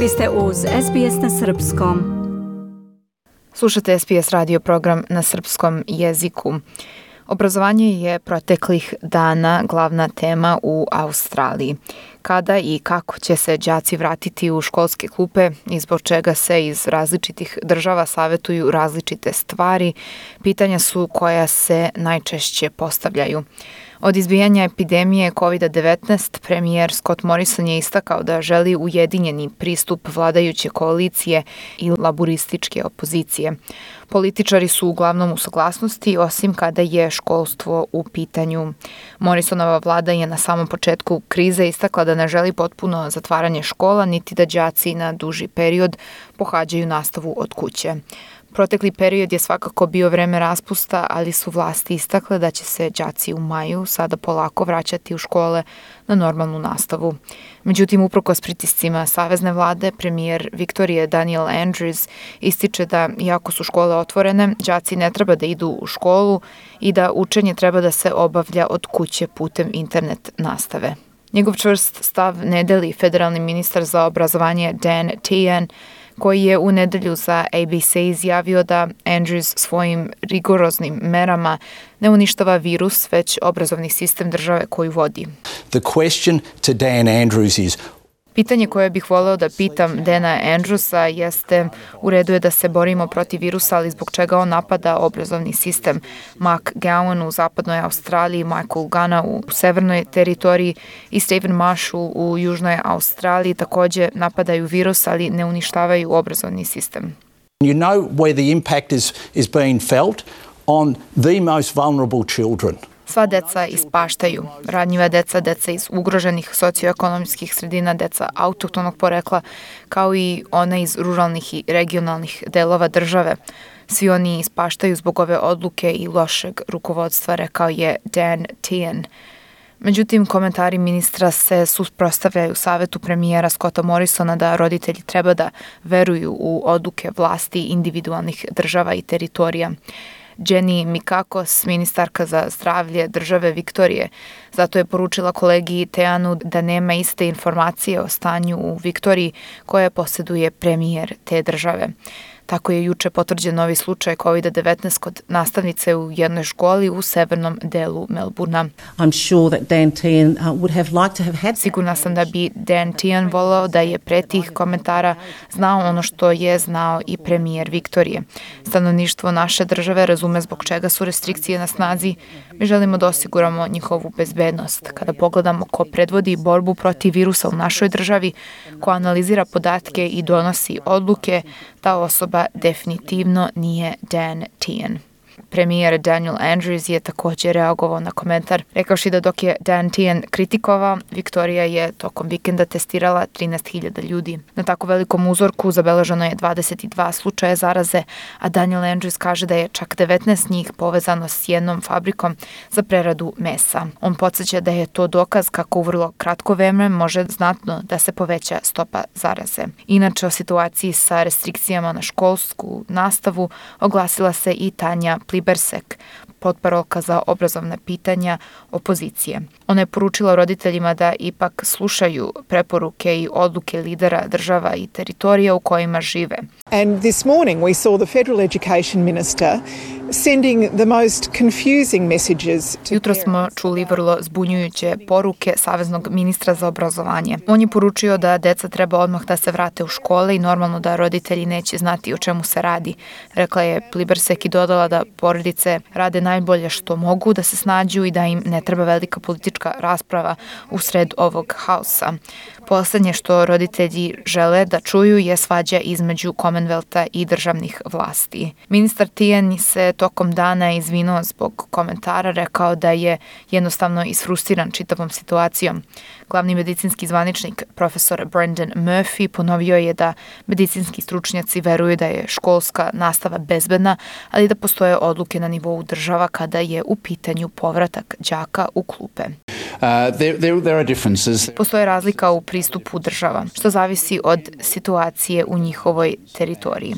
Vi ste uz SBS na Srpskom. Slušate SBS radio program na srpskom jeziku. Obrazovanje je proteklih dana glavna tema u Australiji. Kada i kako će se đaci vratiti u školske klupe i zbog čega se iz različitih država savetuju različite stvari, pitanja su koja se najčešće postavljaju. Od izbijanja epidemije COVID-19 premijer Scott Morrison je istakao da želi ujedinjeni pristup vladajuće koalicije i laburističke opozicije. Političari su uglavnom u saglasnosti, osim kada je školstvo u pitanju. Morrisonova vlada je na samom početku krize istakla da ne želi potpuno zatvaranje škola, niti da đaci na duži period pohađaju nastavu od kuće. Protekli period je svakako bio vreme raspusta, ali su vlasti istakle da će se đaci u maju sada polako vraćati u škole na normalnu nastavu. Međutim, uprkos pritiscima Savezne vlade, premijer Viktorije Daniel Andrews ističe da, iako su škole otvorene, đaci ne treba da idu u školu i da učenje treba da se obavlja od kuće putem internet nastave. Njegov čvrst stav ne deli federalni ministar za obrazovanje Dan Tehan, koji je u nedelju za ABC izjavio da Andrews svojim rigoroznim merama ne uništava virus, već obrazovni sistem države koju vodi. The question to Dan Andrews is Pitanje koje bih voleo da pitam Dena Andrewsa jeste u redu je da se borimo protiv virusa, ali zbog čega on napada obrazovni sistem. Mark Gowan u zapadnoj Australiji, Michael Gana u severnoj teritoriji i Stephen Marshall u južnoj Australiji takođe napadaju virus, ali ne uništavaju obrazovni sistem. You know where the impact is, is being felt on the most vulnerable children – Sva deca ispaštaju. Radnjiva deca, deca iz ugroženih socioekonomskih sredina, deca autohtonog porekla, kao i one iz ruralnih i regionalnih delova države. Svi oni ispaštaju zbog ove odluke i lošeg rukovodstva, rekao je Dan Tien. Međutim, komentari ministra se susprostavljaju savetu premijera Scotta Morrisona da roditelji treba da veruju u odluke vlasti individualnih država i teritorija. Jenny Mikakos, ministarka za zdravlje države Viktorije. Zato je poručila kolegi Teanu da nema iste informacije o stanju u Viktoriji koje posjeduje premijer te države. Tako je juče potvrđen novi slučaj COVID-19 kod nastavnice u jednoj školi u severnom delu Melburna. I'm sure that Dan Tian uh, would have liked to have had Sigurna sam da bi Dan Tian volao da je pre tih komentara znao ono što je znao i premijer Viktorije. Stanovništvo naše države razume zbog čega su restrikcije na snazi. Mi želimo da osiguramo njihovu bezbednost. Kada pogledamo ko predvodi borbu protiv virusa u našoj državi, ko analizira podatke i donosi odluke, ta osoba definitivno nije Dan Tian. Premijer Daniel Andrews je takođe reagovao na komentar, rekavši da dok je Dan Tian kritikovao, Viktorija je tokom vikenda testirala 13.000 ljudi. Na tako velikom uzorku zabeleženo je 22 slučaje zaraze, a Daniel Andrews kaže da je čak 19 njih povezano s jednom fabrikom za preradu mesa. On podsjeća da je to dokaz kako u vrlo kratko vreme može znatno da se poveća stopa zaraze. Inače, o situaciji sa restrikcijama na školsku nastavu oglasila se i Tanja Pliv Libersek, potparolka za obrazovne pitanja opozicije. Ona je poručila roditeljima da ipak slušaju preporuke i odluke lidera država i teritorija u kojima žive. And this morning we saw the federal education minister sending the most confusing messages to Jutro smo čuli vrlo zbunjujuće poruke Saveznog ministra za obrazovanje. On je poručio da deca treba odmah da se vrate u škole i normalno da roditelji neće znati o čemu se radi. Rekla je Plibersek i dodala da porodice rade najbolje što mogu da se snađu i da im ne treba velika politička rasprava u sred ovog haosa. Poslednje što roditelji žele da čuju je svađa između Commonwealtha i državnih vlasti. Ministar Tijan se tokom dana izvinuo zbog komentara, rekao da je jednostavno isfrustiran čitavom situacijom. Glavni medicinski zvaničnik, profesor Brendan Murphy, ponovio je da medicinski stručnjaci veruju da je školska nastava bezbedna, ali da postoje odluke na nivou država kada je u pitanju povratak đaka u klupe. Uh, there, there, there are differences. Postoje razlika u pristupu država, što zavisi od situacije u njihovoj teritoriji.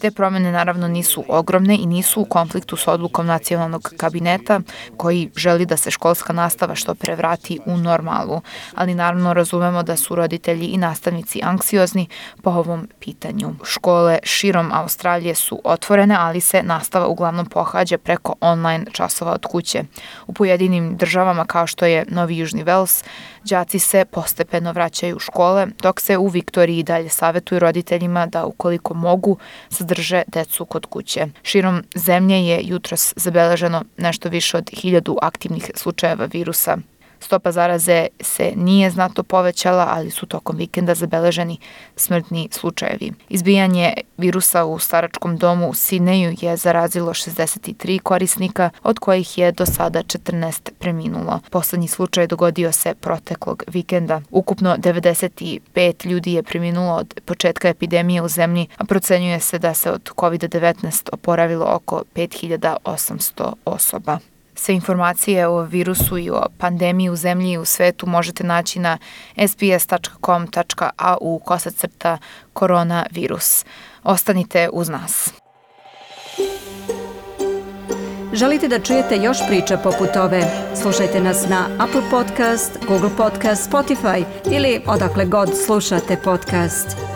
Te promene naravno nisu ogromne i nisu u konfliktu s odlukom nacionalnog kabineta koji želi da se školska nastava što pre vrati u normalu, ali naravno razumemo da su roditelji i nastavnici anksiozni po ovom pitanju. Škole širom Australije su otvorene, ali se nastava uglavnom pohađa preko online časova od kuće. U pojedinim državama kao što je Novi Južni Vels, đaci se postepeno vraćaju u škole, dok se u Viktoriji dalje savetuju roditeljima da ukoliko mogu sadrže decu kod kuće. Širom zemlje je jutros zabeleženo nešto više od hiljadu aktivnih slučajeva virusa Stopa zaraze se nije znatno povećala, ali su tokom vikenda zabeleženi smrtni slučajevi. Izbijanje virusa u staračkom domu u Sidneju je zarazilo 63 korisnika, od kojih je do sada 14 preminulo. Poslednji slučaj dogodio se proteklog vikenda. Ukupno 95 ljudi je preminulo od početka epidemije u zemlji, a procenjuje se da se od COVID-19 oporavilo oko 5800 osoba. Sve informacije o virusu i o pandemiji u zemlji i u svetu možete naći na sbs.com.au kosacrta koronavirus. Ostanite uz nas. Želite da čujete još priča poput ove? Slušajte nas na Apple Podcast, Google Podcast, Spotify ili odakle god slušate podcast.